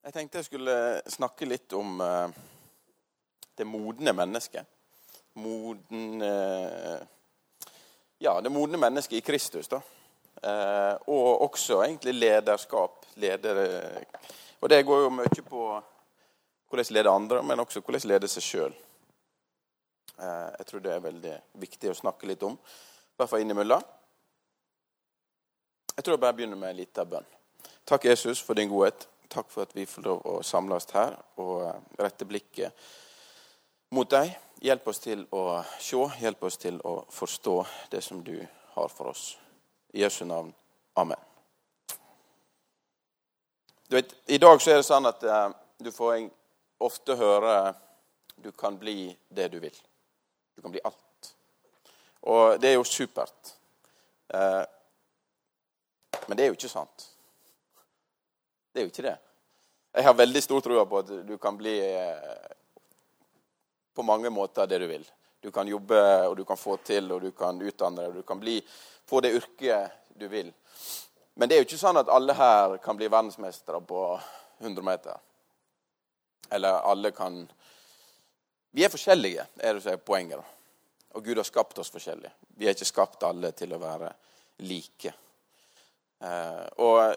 Jeg tenkte jeg skulle snakke litt om eh, det modne mennesket. Moden eh, Ja, det modne mennesket i Kristus, da. Eh, og også egentlig lederskap. Ledere. Og det går jo mye på hvordan lede andre, men også hvordan lede seg sjøl. Jeg tror det er veldig viktig å snakke litt om, i hvert fall innimellom. Jeg tror jeg bare begynner med en liten bønn. Takk, Jesus, for din godhet. Takk for at vi får lov å samles her og eh, rette blikket mot deg. Hjelp oss til å se, hjelp oss til å forstå det som du har for oss. I Jesu navn. Amen. Du vet, I dag så er det sånn at eh, du får ofte høre du kan bli det du vil. Du kan bli alt. Og det er jo supert. Eh, men det er jo ikke sant. Det er jo ikke det. Jeg har veldig stor tro på at du kan bli eh, på mange måter det du vil. Du kan jobbe, og du kan få til, og du kan utdanne deg, og du kan bli, få det yrket du vil. Men det er jo ikke sånn at alle her kan bli verdensmestere på 100 meter. Eller alle kan Vi er forskjellige, er det som er poenget. Og Gud har skapt oss forskjellige. Vi er ikke skapt alle til å være like. Eh, og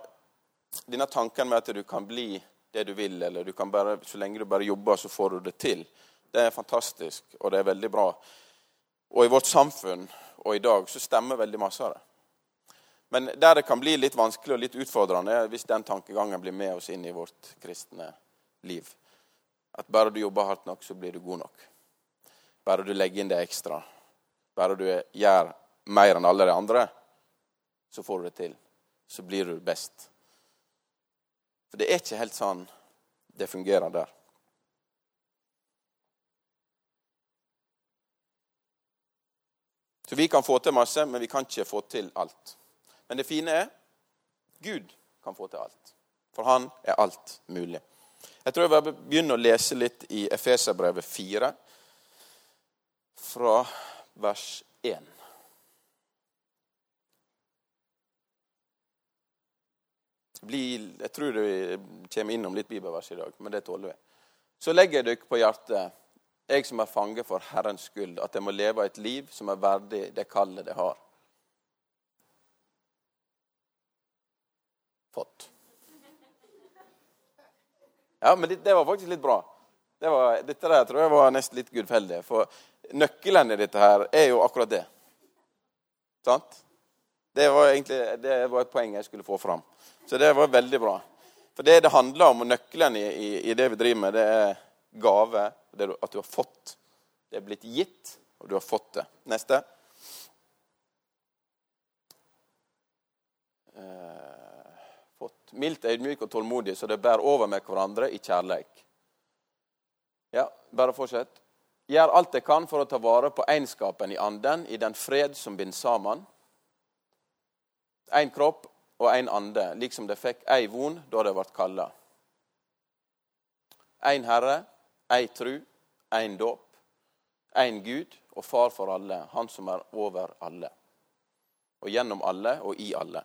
denne tanken med at du kan bli det du vil, eller du kan bare, så lenge du bare jobber, så får du det til, det er fantastisk, og det er veldig bra. Og i vårt samfunn og i dag så stemmer veldig masse av det. Men der det kan bli litt vanskelig og litt utfordrende, er hvis den tankegangen blir med oss inn i vårt kristne liv. At bare du jobber hardt nok, så blir du god nok. Bare du legger inn det ekstra. Bare du gjør mer enn alle de andre, så får du det til så blir du best. For det er ikke helt sånn det fungerer der. Så vi kan få til masse, men vi kan ikke få til alt. Men det fine er Gud kan få til alt. For han er alt mulig. Jeg tror jeg vil begynne å lese litt i Efeserbrevet 4, fra vers 1. bli, Jeg tror vi kommer innom litt bibelvers i dag, men det tåler vi. Så legger jeg dere på hjertet, jeg som er fange for Herrens skyld, at jeg må leve et liv som er verdig det kallet det har. Fått. Ja, men det, det var faktisk litt bra. Det var, dette der tror jeg var nesten litt gudfeldig. For nøkkelen i dette her er jo akkurat det. Sant? Det var egentlig det var et poeng jeg skulle få fram. Så det var veldig bra. For det det handler om, og nøkkelen i, i, i det vi driver med, det er gave. Det at du har fått. Det er blitt gitt, og du har fått det. Neste. Eh, fått. Mildt, ydmyk og tålmodig, så det bærer over med hverandre i kjærleik. Ja, bare fortsett. Gjør alt jeg kan for å ta vare på egenskapen i anden, i den fred som binder sammen. Én kropp og en ande, liksom de fikk ei von da de ble kalla. Én Herre, ei tru, én dåp, én Gud og Far for alle, Han som er over alle. Og gjennom alle og i alle.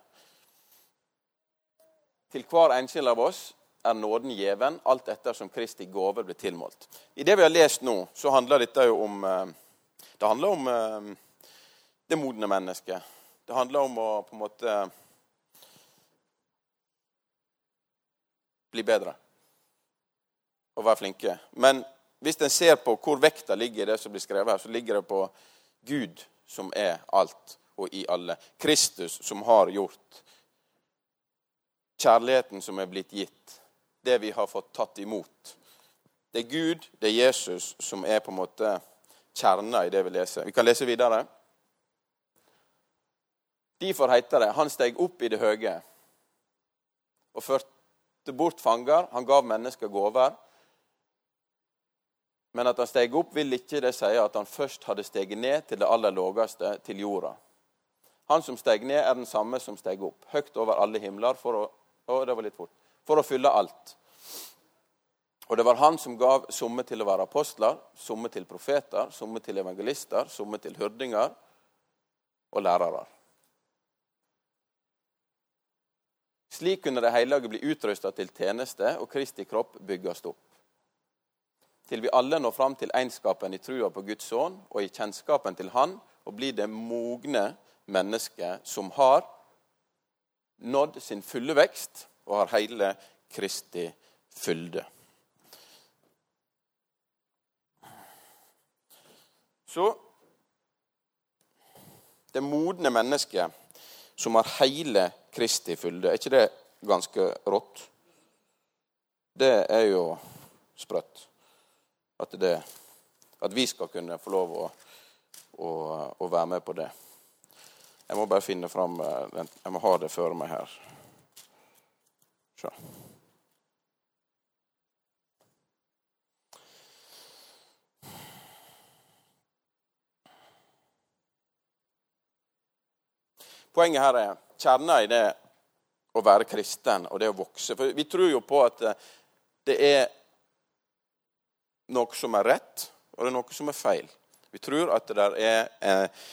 Til hver enskild av oss er nåden gjeven, alt etter som Kristi gave blir tilmålt. I det vi har lest nå, så handler dette jo om eh, Det handler om eh, det modne mennesket. Det handler om å på en måte bli bedre og være flinke. Men hvis en ser på hvor vekta ligger i det som blir skrevet her, så ligger det på Gud som er alt og i alle. Kristus som har gjort. Kjærligheten som er blitt gitt. Det vi har fått tatt imot. Det er Gud, det er Jesus, som er på en måte kjerna i det vi leser. Vi kan lese videre. Derfor heter det 'Han steg opp i det høye' og førte bort fanger. Han gav mennesker gaver. Men at han steg opp, vil ikke det si at han først hadde steget ned til det aller laveste, til jorda. Han som steg ned, er den samme som steg opp, høyt over alle himler, for å, å, det var litt fort, for å fylle alt. Og det var han som gav somme til å være apostler, somme til profeter, somme til evangelister, somme til hyrdinger og lærere. Slik kunne de hellige bli utrusta til tjeneste og Kristi kropp bygges opp. Til vi alle når fram til egenskapen i trua på Guds sønn og i kjennskapen til Han, og blir det mogne mennesket som har nådd sin fulle vekst og har hele Kristi fylde. Så det modne mennesket som har hele Kristi fylde. Er ikke det ganske rått? Det er jo sprøtt. At, det, at vi skal kunne få lov å, å, å, være med på det. Jeg må bare finne fram eh, Jeg må ha det for meg her. Så. Poenget her er kjernen i det å være kristen og det å vokse. For vi tror jo på at eh, det er noe som er rett, og det er noe som er feil. Vi tror at det er eh,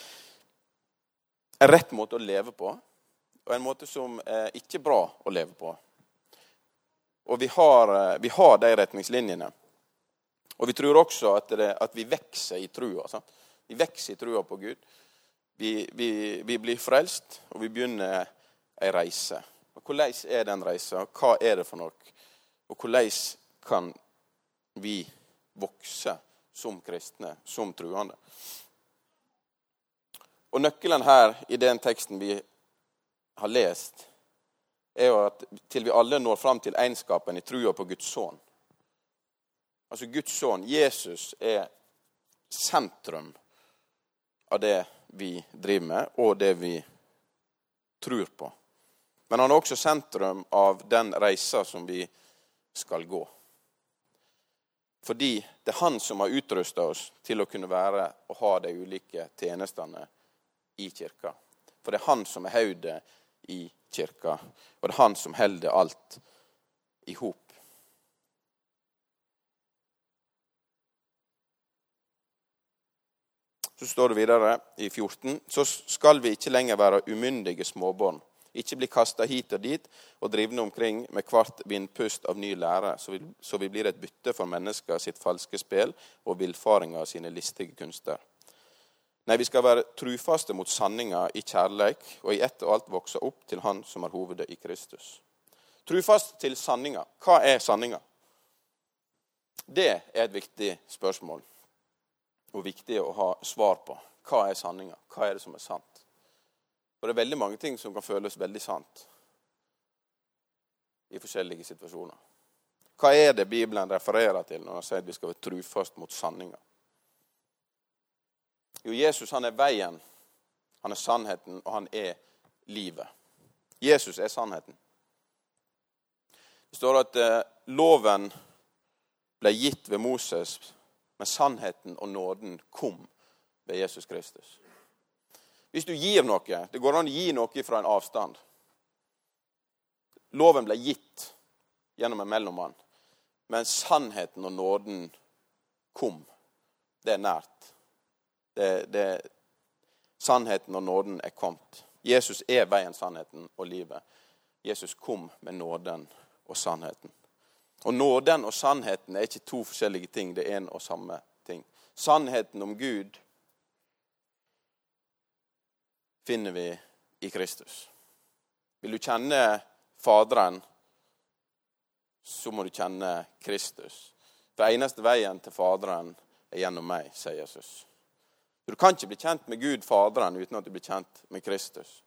en rett måte å leve på, og en måte som er ikke bra å leve på. Og vi har, eh, vi har de retningslinjene. Og vi tror også at, det, at vi vokser i trua. Vi vokser i trua på Gud. Vi, vi, vi, blir frelst, og vi begynner ei reise. Og Hvordan er den reisa? Hva er det for noe? Og hvordan kan vi vokse som kristne, som truende? Og Nøkkelen her i den teksten vi har lest, er jo at til vi alle når fram til egenskapen i trua på Guds sønn. Altså Guds sønn, Jesus, er sentrum av det vi driver med, og det vi tror på. Men han er også sentrum av den reisa som vi skal gå. Fordi det er han som har utrusta oss til å kunne være og ha de ulike tjenestene i kirka. For det er han som er hodet i kirka, og det er han som holder alt i hop. Så står det videre i 14.: Så skal vi ikke lenger være umyndige småbarn. Ikke bli kasta hit og dit og drivne omkring med hvert vindpust av ny lære, så vi, så vi blir et bytte for mennesker sitt falske spill og villfaringer sine listige kunster. Nei, vi skal være trufaste mot sanninga i kjærleik og i ett og alt vokse opp til Han som er hovedet i Kristus. Trufast til sanninga. Hva er sanninga? Det er et viktig spørsmål og viktig å ha svar på. Hva er sanninga? Hva er det som er sant? For det er veldig mange ting som kan føles veldig sant i forskjellige situasjoner. Hva er det Bibelen refererer til når han sier at vi skal være trufast mot sanninga? Jo, Jesus han er veien, han er sannheten, og han er livet. Jesus er sannheten. Det står at eh, loven ble gitt ved Moses men sannheten og nåden kom ved Jesus Kristus. Hvis du gir noe Det går an å gi noe fra en avstand. Loven ble gitt gjennom en mellommann, men sannheten og nåden kom. Det er nært. Det, det, sannheten og nåden er kommet. Jesus er veien, sannheten og livet. Jesus kom med nåden og sannheten. Og nåden og sannheten er ikke to forskjellige ting. Det er en og samme ting. Sannheten om Gud finner vi i Kristus. Vil du kjenne Faderen, så må du kjenne Kristus. For eneste veien til Faderen er gjennom meg, sier Jesus. Du kan ikke bli kjent med Gud Faderen uten at du blir kjent med Kristus.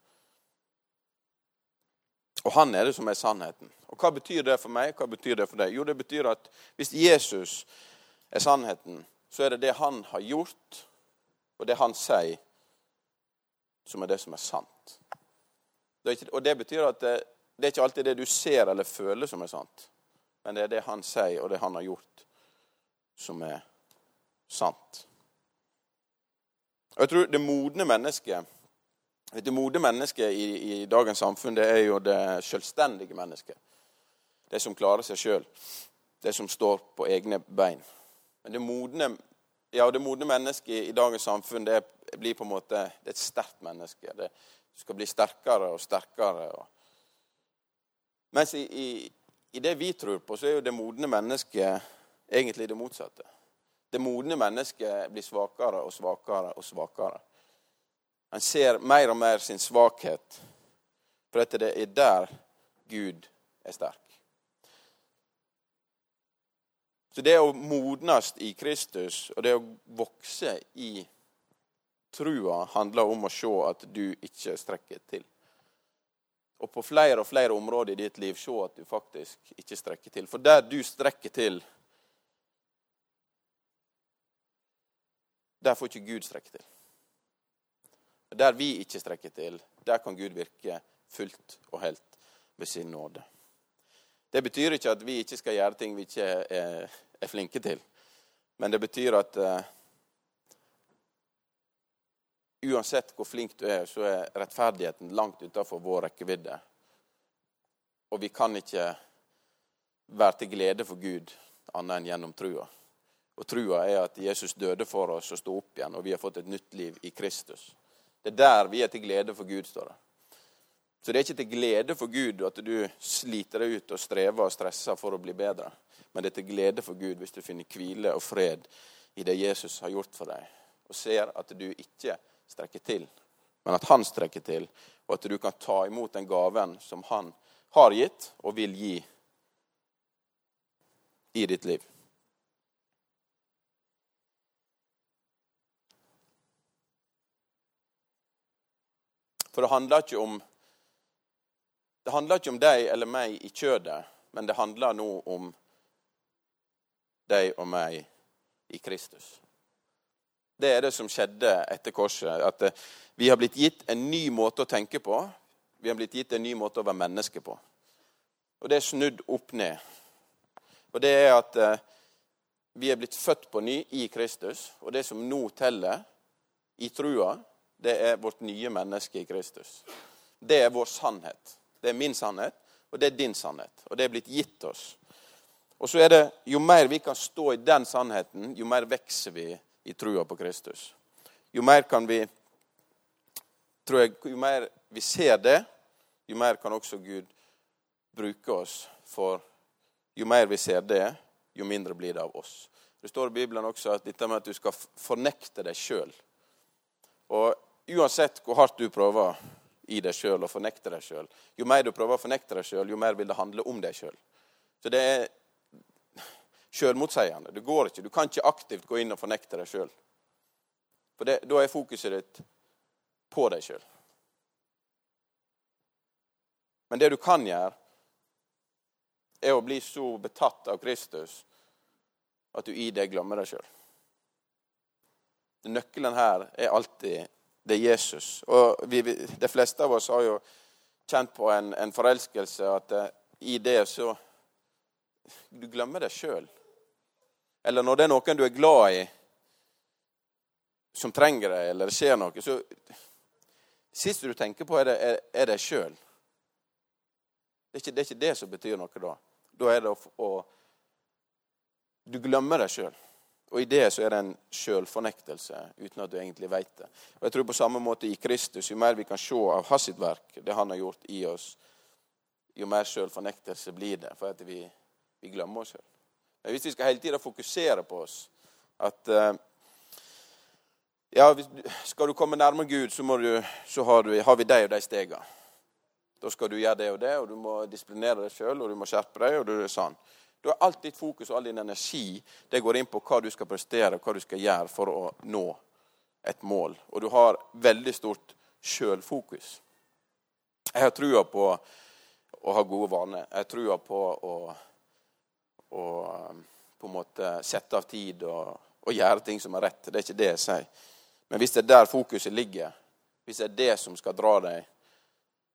Og han er det som er sannheten. Og hva betyr det for meg? Hva betyr det for deg? Jo, det betyr at hvis Jesus er sannheten, så er det det han har gjort, og det han sier, som er det som er sant. og det betyr at det, det er ikke alltid det du ser eller føler, som er sant. Men det er det han sier, og det han har gjort, som er sant. Og jeg tror det modne mennesket det modne mennesket i, i, dagens samfunn det er jo det selvstendige mennesket. Det som klarer seg sjøl. Det som står på egne bein. Men det modne, ja, det modne mennesket i, i, dagens samfunn det blir på en måte det er et sterkt menneske. Det skal bli sterkere og sterkere. Og Mens i, i, det vi tror på, så er jo det modne mennesket egentlig det motsatte. Det modne mennesket blir svakere og svakere og svakere. Han ser mer og mer sin svakhet, for at det er der Gud er sterk. Så det å modnes i Kristus og det å vokse i trua handler om å se at du ikke strekker til. Og på flere og flere områder i ditt liv se at du faktisk ikke strekker til. For der du strekker til, der får ikke Gud strekke til. Der vi ikke strekker til, der kan Gud virke fullt og helt ved sin nåde. Det betyr ikke at vi ikke skal gjøre ting vi ikke er, er flinke til. Men det betyr at uh, uansett hvor flink du er, så er rettferdigheten langt utenfor vår rekkevidde. Og vi kan ikke være til glede for Gud annet enn gjennom trua. Og trua er at Jesus døde for oss og sto opp igjen, og vi har fått et nytt liv i Kristus. Det er der vi er til glede for Gud, står det. Så det er ikke til glede for Gud at du sliter deg ut og strever og stresser for å bli bedre. Men det er til glede for Gud hvis du finner hvile og fred i det Jesus har gjort for deg, og ser at du ikke strekker til, men at han strekker til, og at du kan ta imot den gaven som han har gitt og vil gi i ditt liv. For det handler ikke om det handler ikke om deg eller meg i kjødet, men det handler nå om deg og meg i Kristus. Det er det som skjedde etter korset. At eh, vi har blitt gitt en ny måte å tenke på. Vi har blitt gitt en ny måte å være menneske på. Og det er snudd opp ned. Og det er at eh, vi er blitt født på ny i Kristus. Og det som nå teller i trua, det er vårt nye menneske i Kristus. Det er vår sannhet. Det er min sannhet, og det er din sannhet. Og det er blitt gitt oss. Og så er det, Jo mer vi kan stå i den sannheten, jo mer vokser vi i trua på Kristus. Jo mer kan vi tror jeg, Jo mer vi ser det, jo mer kan også Gud bruke oss. For jo mer vi ser det, jo mindre blir det av oss. Det står i Bibelen også at dette med at du skal fornekte deg sjøl. Og uansett hvor hardt du prøver i deg sjøl og fornekte deg sjøl. Jo mer du prøver å fornekte deg sjøl, jo mer vil det handle om deg sjøl. Så det er sjølmotsigende. Det går ikke. Du kan ikke aktivt gå inn og fornekte deg sjøl. For det, da er fokuset ditt på deg sjøl. Men det du kan gjøre, er å bli så betatt av Kristus at du i det glemmer deg sjøl. Nøkkelen her er alltid det er Jesus. Og vi, De fleste av oss har jo kjent på en, en forelskelse at uh, i det så Du glemmer deg sjøl. Eller når det er noen du er glad i, som trenger deg, eller det skjer noe, så Siste du tenker på, er, det, er, er deg sjøl. Det, det, er ikke det som betyr noe da. Da er det å, å Du glemmer deg sjøl. Og i det så er det en sjølfornektelse uten at du egentlig veit det. Og jeg tror på samme måte i Kristus, jo mer vi kan se av hans verk, det han har gjort i oss, jo mer sjølfornektelse blir det. For at vi, vi glemmer oss sjøl. Men hvis vi skal hele tida fokusere på oss at uh, ja, Skal du komme nærmere Gud, så, du, så har, du, har, vi de og de stegene. Da skal du gjøre det og det, og du må disiplinere deg sjøl, og du må skjerpe deg. og du er sånn. Da er alt ditt fokus og all din energi det går inn på hva du skal prestere og hva du skal gjøre for å nå et mål. Og du har veldig stort sjølfokus. Jeg har trua på å ha gode vaner. Jeg har trua på å, å på en måte sette av tid og, og, gjøre ting som er rett. Det er ikke det jeg sier. Men hvis det er der fokuset ligger, hvis det er det som skal dra deg,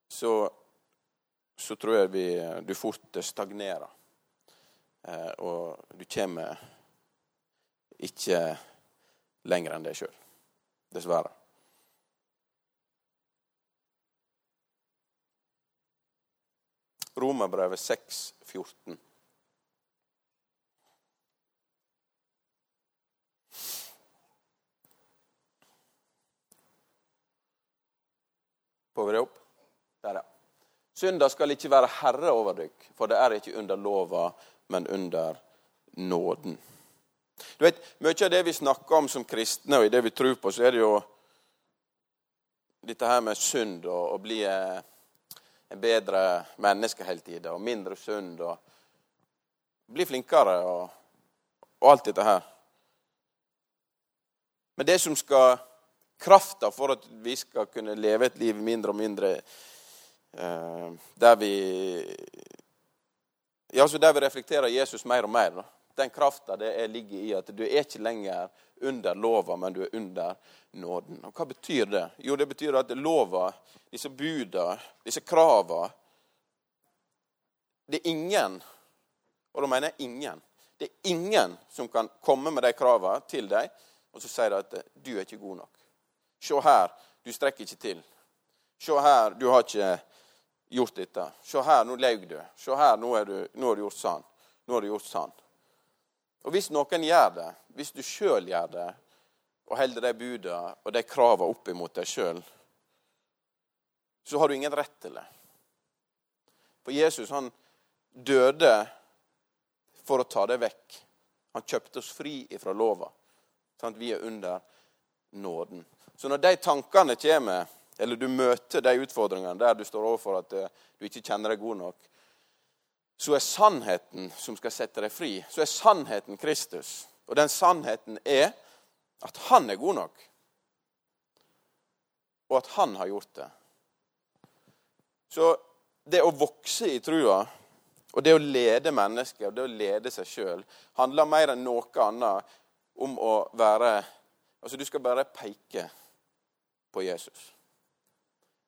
så, så tror jeg vi, du fort stagnerer. Eh, og du kommer ikke lenger enn deg sjøl. Dessverre. Romerbrevet 6, 14. Får vi det opp? Der, ja. Synda skal ikke være herre over dykk, for det er ikke under lova, men under nåden. Du vet, Mye av det vi snakker om som kristne, og i det vi tror på, så er det jo dette her med synd og å bli en bedre menneske hele tida, og mindre synd og bli flinkere og, og alt dette her. Men det som skal krafta for at vi skal kunne leve et liv mindre og mindre eh, der vi ja, så der vi reflekterer Jesus mer og mer. Den krafta ligger i at du er ikke lenger under lova, men du er under nåden. Og Hva betyr det? Jo, det betyr at lova, disse buda, disse krava Det er ingen, og da mener jeg ingen, det er ingen som kan komme med de krava til deg og så sier de at du er ikke god nok. Se her, du strekker ikke til. Se her, du har ikke gjort dette. Se her, nå laug du. Se her, nå, du, nå har du gjort sånn. Nå har du gjort sånn. Og hvis noen gjør det, hvis du sjøl gjør det, og holder de buda og de krava opp imot deg sjøl, så har du ingen rett til det. For Jesus han døde for å ta det vekk. Han kjøpte oss fri ifra lova. Sånn at vi er under nåden. Så når de tankene kommer, eller du møter de utfordringene der du står overfor at eh, du ikke kjenner deg god nok, så er sannheten som skal sette deg fri, så er sannheten Kristus. Og den sannheten er at han er god nok, og at han har gjort det. Så det å vokse i trua og det å lede mennesker og det å lede seg sjøl handler mer enn noe annet om å være Altså, du skal bare peke på Jesus.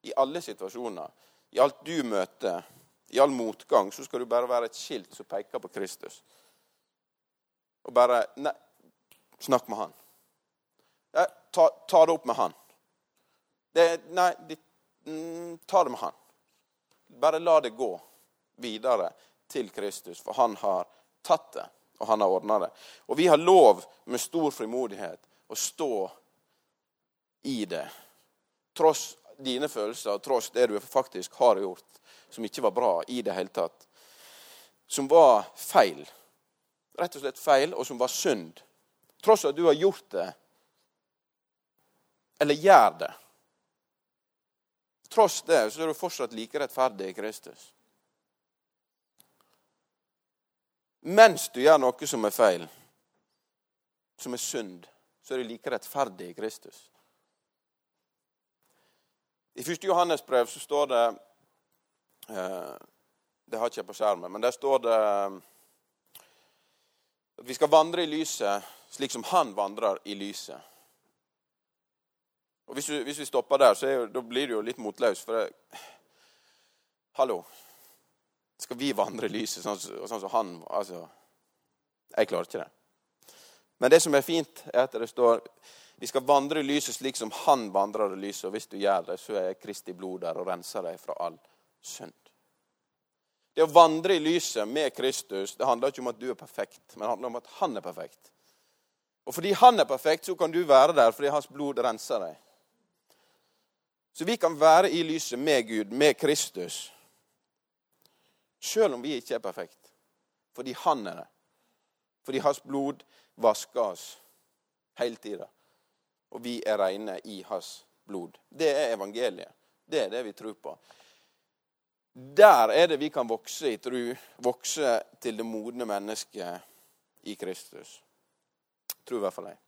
I alle situasjoner, i alt du møter, i all motgang, så skal du bare være et skilt som peker på Kristus. Og bare Nei, snakk med han. Ta, ta, det opp med han. Det, nei, de, mm, ta det med han. Bare la det gå videre til Kristus, for han har tatt det, og han har ordna det. Og vi har lov med stor frimodighet å stå i det. Tross dine følelser, tross det du faktisk har gjort som ikke var bra i det hele tatt. Som var feil. Rett og slett feil, og som var synd. Tross at du har gjort det, eller gjør det. Tross det så er du fortsatt like rettferdig i Kristus. Mens du gjør noe som er feil, som er synd, så er du like rettferdig i Kristus. I 1. Johannes brev så står det Eh, det har ikke jeg på skjermen, men der står det eh, at vi skal vandre i lyset slik som han vandrer i lyset. Og Hvis, vi, hvis vi stopper der, så jo, blir det jo litt motløst. For det, hallo Skal vi vandre i lyset sånn, sånn som han Altså, jeg klarer ikke det. Men det som er fint, er at det står vi skal vandre i lyset slik som han vandrer i lyset. Og hvis du gjør det, så er Kristi blod der og renser deg fra all synd. Det å vandre i lyset med Kristus det handler ikke om at du er perfekt, men det handler om at han er perfekt. Og fordi han er perfekt, så kan du være der fordi hans blod renser deg. Så vi kan være i lyset med Gud, med Kristus, sjøl om vi ikke er perfekt. Fordi han er det. Fordi hans blod vasker oss hele tida. Og vi er reine i hans blod. Det er evangeliet. Det er det vi tror på. Der er det vi kan vokse i tru, vokse til det modne mennesket i Kristus. Tror i hvert fall jeg.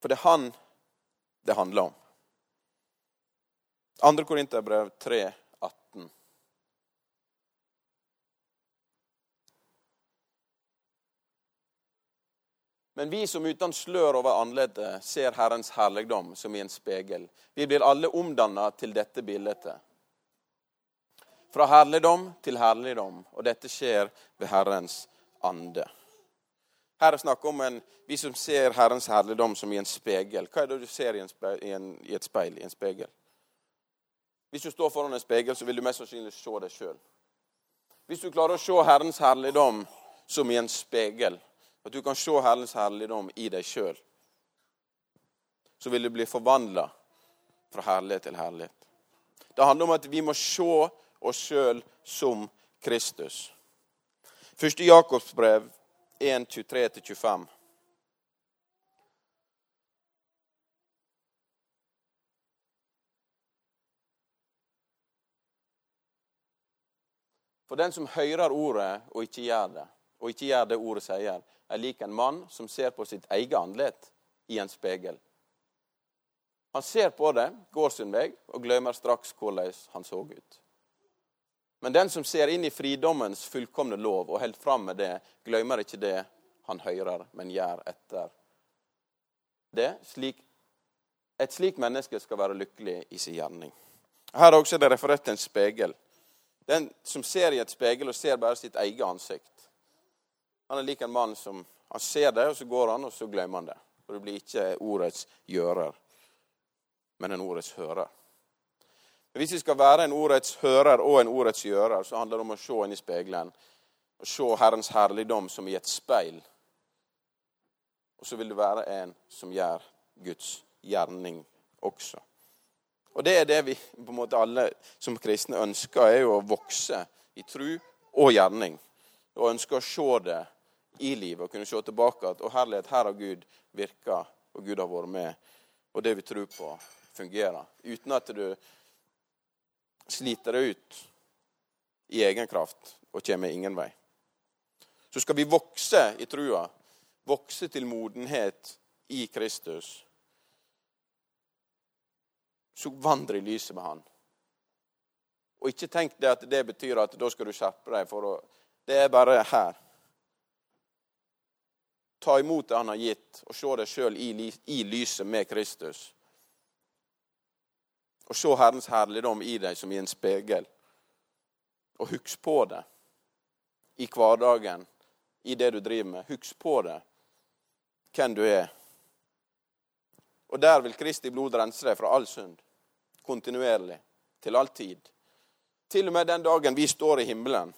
For det er han det handler om. 2. Korinterbrev 3, Men vi som uten slør over anletet ser Herrens herligdom som i en spegel. Vi blir alle omdanna til dette bildet. Fra herligdom til herligdom, og dette skjer ved Herrens ande. Her er snakk om en, vi som ser Herrens herligdom som i en spegel. Hva er det du ser i, speil, i, en, i et speil, i en spegel? Hvis du står foran en spegel, så vil du mest sannsynlig se deg sjøl. Hvis du klarer å se Herrens herligdom som i en spegel, at du kan se Herrens herligdom i deg sjøl. Så vil du bli forvandla fra herlighet til herlighet. Det handler om at vi må se oss sjøl som Kristus. Første Jakobs brev 1, 23-25. For den som hører ordet og ikke gjør det, og ikke gjør det ordet sier, er lik en mann som ser på sitt eget andlet i en spegel. Han ser på det, går sin vei og glemmer straks hvordan han så ut. Men den som ser inn i fridommens fullkomne lov og holder fram med det, glemmer ikke det han hører, men gjør etter det. Slik, et slikt menneske skal være lykkelig i sin gjerning. Her er også det referert til en spegel. Den som ser i et spegel og ser bare sitt eget ansikt. Han er lik en mann som han ser det, og så går han, og så glemmer han det. Og det blir ikke ordets gjører, men en ordets hører. Men hvis vi skal være en ordets hører og en ordets gjører, så handler det om å se inn i spegelen og se Herrens herligdom som i et speil. Og så vil det være en som gjør Guds gjerning også. Og det er det vi på en måte alle som kristne ønsker, er jo å vokse i tru og gjerning. Og ønsker å se det i livet og kunne se tilbake at å herlighet, her har Gud virka, og Gud har vært med. Og det vi tror på, fungerer. Uten at du sliter deg ut i egen kraft og kommer ingen vei. Så skal vi vokse i trua, vokse til modenhet i Kristus så vandre i lyset med Han. Og ikke tenk det at det betyr at da skal du skjerpe deg. for å... Det er bare her. Ta imot det Han har gitt, og se deg sjøl i, i lyset med Kristus. Og se Herrens herligdom i deg som i en spegel. Og husk på det i hverdagen, i det du driver med. Husk på det, hvem du er. Og der vil Kristi blod rense deg fra all synd kontinuerlig, til all tid. Til og med den dagen vi står i himmelen,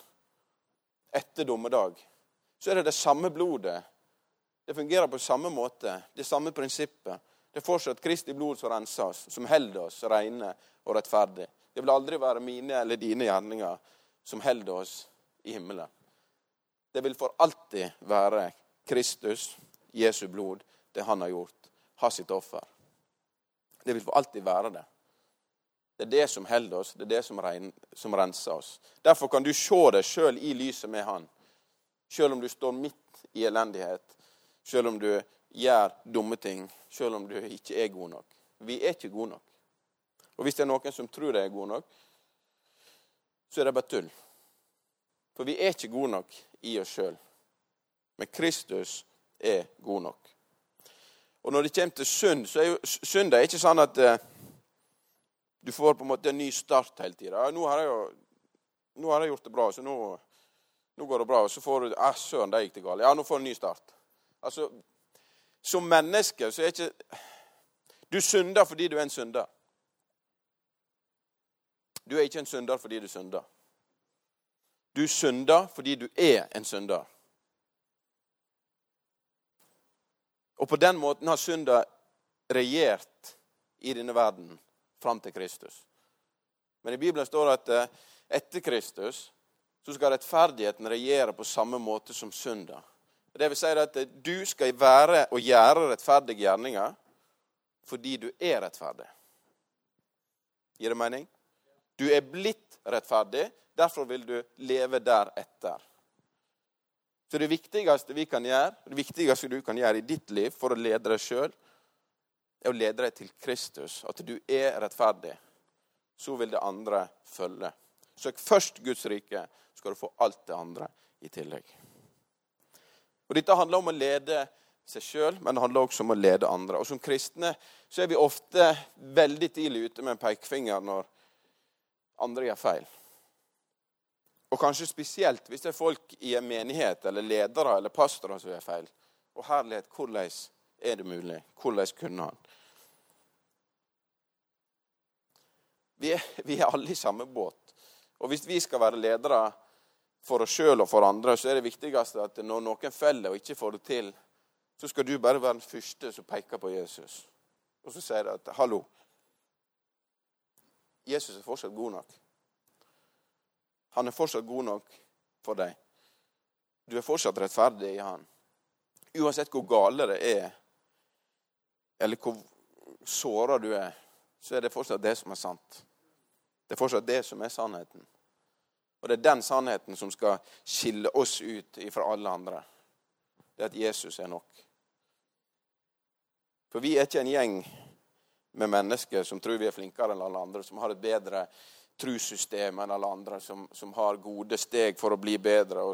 etter dommedag, så er det det samme blodet. Det fungerer på samme måte, det samme prinsippet. Det er fortsatt Kristi blod som renser oss, som holder oss rene og rettferdige. Det vil aldri være mine eller dine gjerninger som holder oss i himmelen. Det vil for alltid være Kristus, Jesu blod, det han har gjort, ha sitt offer. Det vil for alltid være det. Det er det som holder oss, det er det som, som renser oss. Derfor kan du se deg sjøl i lyset med Han. Sjøl om du står midt i elendighet, sjøl om du gjør dumme ting, sjøl om du ikke er god nok. Vi er ikke gode nok. Og hvis det er noen som tror de er gode nok, så er det bare tull. For vi er ikke gode nok i oss sjøl. Men Kristus er god nok. Og når det kommer til synd, så er jo synd ikke sånn at eh, du får på en måte en ny start hele tida. Ja, nå, nå har jeg gjort det bra, så nå, nå går det bra. Og så får du ah, Søren, det gikk det galt. Ja, nå får du en ny start. Altså, Som menneske så er ikke Du synder fordi du er en synder. Du er ikke en synder fordi du synder. Du synder fordi du er en synder. Og på den måten har synder regjert i denne verden fram til Kristus. Men i Bibelen står det at eh, etter Kristus så skal rettferdigheten regjere på samme måte som synda. Det vil si at du skal være og gjøre rettferdige gjerninger fordi du er rettferdig. Gir det mening? Du er blitt rettferdig, derfor vil du leve deretter. Så det viktigste vi kan gjøre, det viktigste du kan gjøre i ditt liv for å lede deg sjøl, er å lede deg til Kristus, at du er rettferdig. Så vil det andre følge. Søk først Guds rike, så skal du få alt det andre i tillegg. Og Dette handler om å lede seg sjøl, men det handler også om å lede andre. Og Som kristne så er vi ofte veldig tidlig ute med en pekefinger når andre gjør feil. Og kanskje spesielt hvis det er folk i en menighet eller ledere eller pastorer som gjør feil. Og herlighet, hvordan er det mulig? Hvordan kunne han? Vi er, vi er alle i samme båt. Og hvis vi skal være ledere for oss sjøl og for andre, så er det viktigste at når noen feller og ikke får det til, så skal du bare være den første som peker på Jesus. Og så sier du at 'hallo, Jesus er fortsatt god nok. Han er fortsatt god nok for deg. Du er fortsatt rettferdig i han. Uansett hvor gale det er, eller hvor såra du er, så er det fortsatt det som er sant. Det er fortsatt det som er sannheten. Og det er den sannheten som skal skille oss ut fra alle andre. Det er at Jesus er nok. For vi er ikke en gjeng med mennesker som tror vi er flinkere enn alle andre, som har et bedre trussystem enn alle andre, som, som har gode steg for å bli bedre.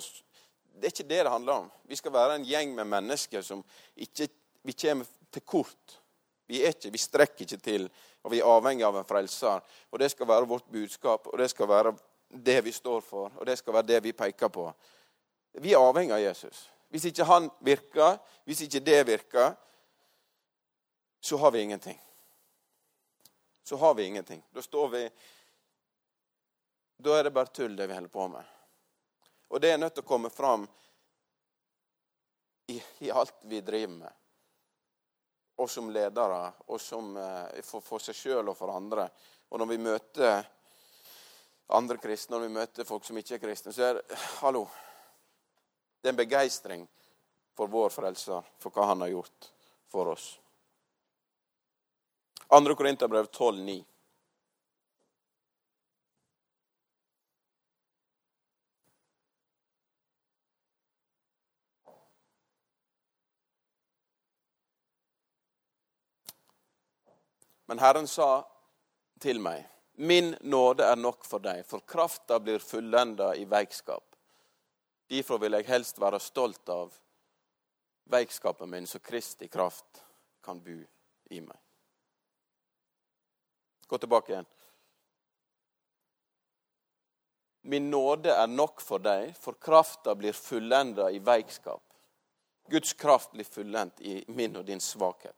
det er ikke det det handler om. Vi skal være en gjeng med mennesker som ikke vi kommer til kort. Vi er ikke, vi strekker ikke til, og vi er avhengig av en frelser. Og Det skal være vårt budskap, og det skal være det vi står for, og det skal være det vi peker på. Vi er avhengig av Jesus. Hvis ikke han virker, hvis ikke det virker, så har vi ingenting. Så har vi ingenting. Da står vi Da er det bare tull, det vi holder på med. Og det er nødt til å komme fram i, i alt vi driver med. Og som ledere, og som, eh, for, for seg sjøl og for andre. Og når vi møter andre kristne, når vi møter folk som ikke er kristne, så er det Hallo. Det er en begeistring for vår frelser, for hva han har gjort for oss. 2. Korinterbrev 12,9. Men Herren sa til meg, min nåde er nok for deg, for krafta blir fullenda i veikskap. Derfor vil jeg helst være stolt av veikskapen min, så Kristi kraft kan bo i meg. Gå tilbake igjen. Min nåde er nok for deg, for krafta blir fullenda i veikskap. Guds kraft blir fullendt i min og din svakhet.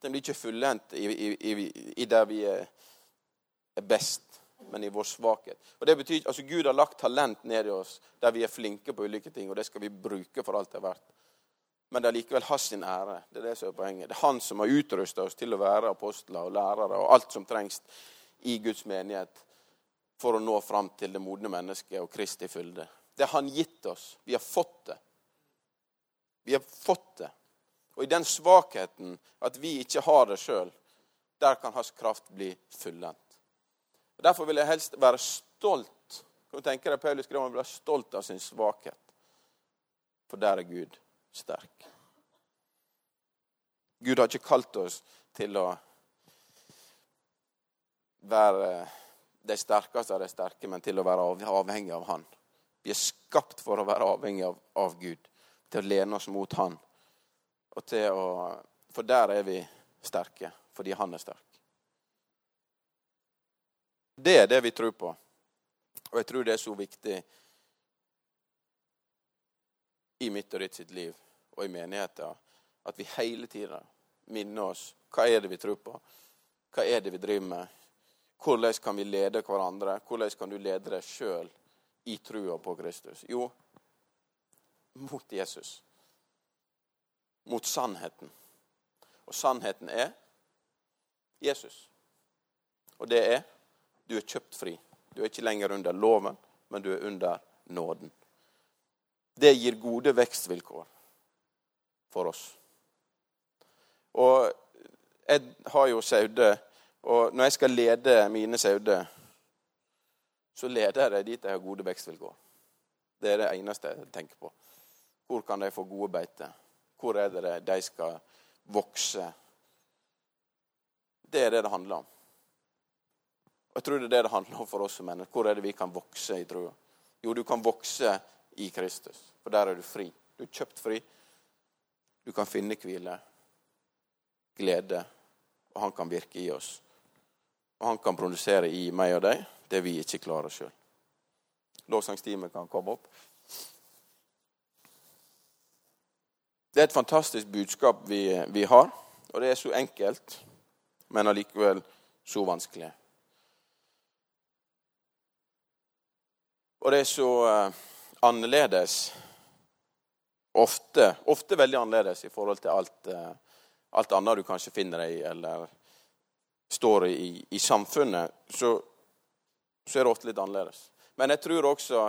Den blir ikke fullendt i, i, i, i, der vi er, er, best, men i vår svakhet. Og det betyr, altså Gud har lagt talent ned i oss der vi er flinke på ulike ting, og det skal vi bruke for alt det er verdt men det er likevel hans sin ære. Det er det som er poenget. Det er han som har utrusta oss til å være apostler og lærere og alt som trengs i Guds menighet for å nå fram til det modne mennesket og Kristi fylde. Det har han gitt oss. Vi har fått det. Vi har fått det. Og i den svakheten at vi ikke har det sjøl, der kan hans kraft bli fullendt. Derfor vil jeg helst være stolt. Kan du tenke deg Paulus skrev han vil være stolt av sin svakhet. For der er Gud sterk. Gud har ikke kalt oss til å være de sterkeste av de sterke, men til å være avhengig av Han. Vi er skapt for å være avhengig av, av Gud, til å lene oss mot Han. Og å, for der er vi sterke, fordi Han er sterk. Det er det vi tror på. Og jeg tror det er så viktig i mitt og ditt sitt liv og i menigheten at vi hele tida minner oss hva er det vi tror på, hva er det vi driver med, hvordan kan vi lede hverandre, hvordan kan du lede deg sjøl i trua på Kristus? Jo, mot Jesus. Mot sannheten. Og sannheten er Jesus. Og det er du er kjøpt fri. Du er ikke lenger under loven, men du er under nåden. Det gir gode vekstvilkår for oss. Og jeg har jo sauer, og når jeg skal lede mine sauer, så leder jeg dit jeg har gode vekstvilkår. Det er det eneste jeg tenker på. Hvor kan de få gode beiter? Hvor er det de skal vokse? Det er det det handler om. Og Jeg tror det er det det handler om for oss som mennesker. Hvor er det vi kan vokse i trua? Jo, du kan vokse i Kristus, for der er du fri. Du er kjøpt fri. Du kan finne hvile, glede, og han kan virke i oss. Og han kan produsere i meg og deg det vi ikke klarer sjøl. Lovsangstimen kan komme opp. Det er et fantastisk budskap vi, vi har, og det er så enkelt, men allikevel så vanskelig. Og det er så uh, annerledes Ofte, ofte veldig annerledes i forhold til alt, eh, alt annet du kanskje finner deg i, eller står i, i samfunnet, så, så er det ofte litt annerledes. Men jeg tror også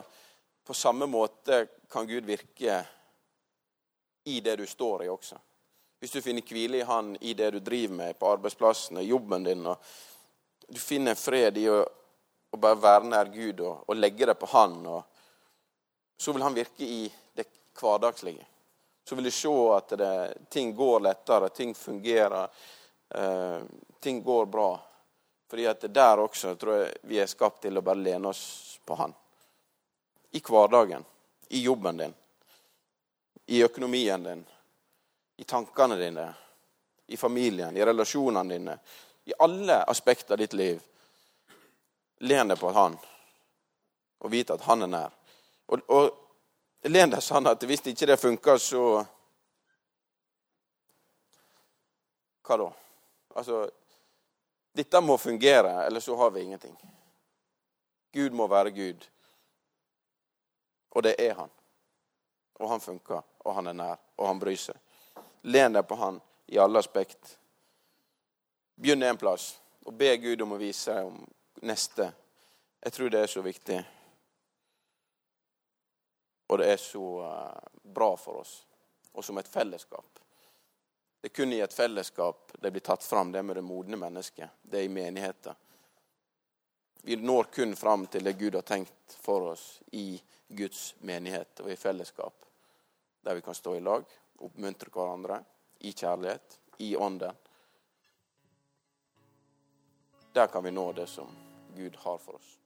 på samme måte kan Gud virke i det du står i også. Hvis du finner hvile i Han i det du driver med på arbeidsplassen og jobben din, og du finner fred i å, å bare være nær Gud og, og legge det på Han, og, så vil Han virke i det hverdagslige. Så vil du se at det, ting går lettere, ting fungerer, eh, ting går bra. Fordi at der også tror jeg vi er skapt til å bare lene oss på Han. I hverdagen, i jobben din, i økonomien din, i tankene dine, i familien, i relasjonene dine. I alle aspekter av ditt liv. Len deg på Han, og vite at Han er nær. Og, og len deg sånn at hvis ikke det funker, så Hva da? Altså Dette må fungere, eller så har vi ingenting. Gud må være Gud. Og det er han. Og han funker, og han er nær, og han bryr seg. Len deg på han i alle aspekt. Begynn en plass og be Gud om å vise om neste. Jeg tror det er så viktig. Og det er så eh, bra for oss, og som et fellesskap. Det er kun i et fellesskap det blir tatt fram, det med det modne mennesket. Det er i menigheten. Vi når kun fram til det Gud har tenkt for oss i Guds menighet og i fellesskap, der vi kan stå i lag oppmuntre hverandre i kjærlighet, i ånden. Der kan vi nå det som Gud har for oss.